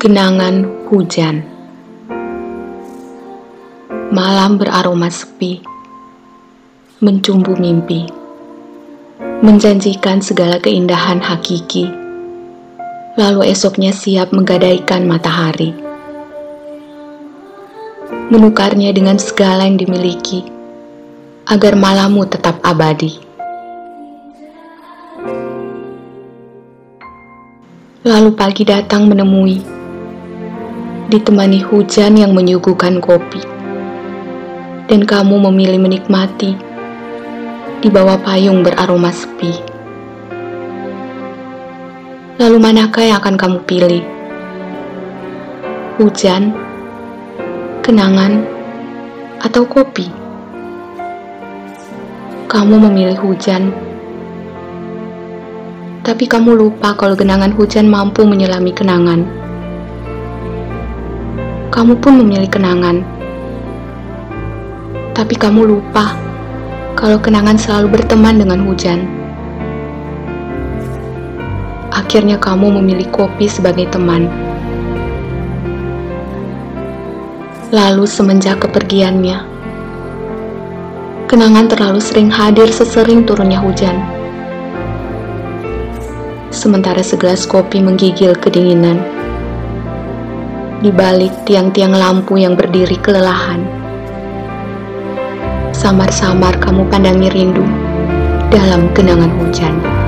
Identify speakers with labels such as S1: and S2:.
S1: Genangan hujan. Malam beraroma sepi Mencumbu mimpi Menjanjikan segala keindahan hakiki. Lalu esoknya siap menggadaikan matahari. Menukarnya dengan segala yang dimiliki Agar malammu tetap abadi. Lalu pagi datang menemui ditemani hujan yang menyuguhkan kopi. Dan kamu memilih menikmati di bawah payung beraroma sepi. Lalu manakah yang akan kamu pilih? Hujan, kenangan, atau kopi? Kamu memilih hujan, tapi kamu lupa kalau genangan hujan mampu menyelami kenangan kamu pun memilih kenangan. Tapi kamu lupa kalau kenangan selalu berteman dengan hujan. Akhirnya kamu memilih kopi sebagai teman. Lalu semenjak kepergiannya, kenangan terlalu sering hadir sesering turunnya hujan. Sementara segelas kopi menggigil kedinginan di balik tiang-tiang lampu yang berdiri kelelahan. Samar-samar kamu pandangi rindu dalam genangan hujan.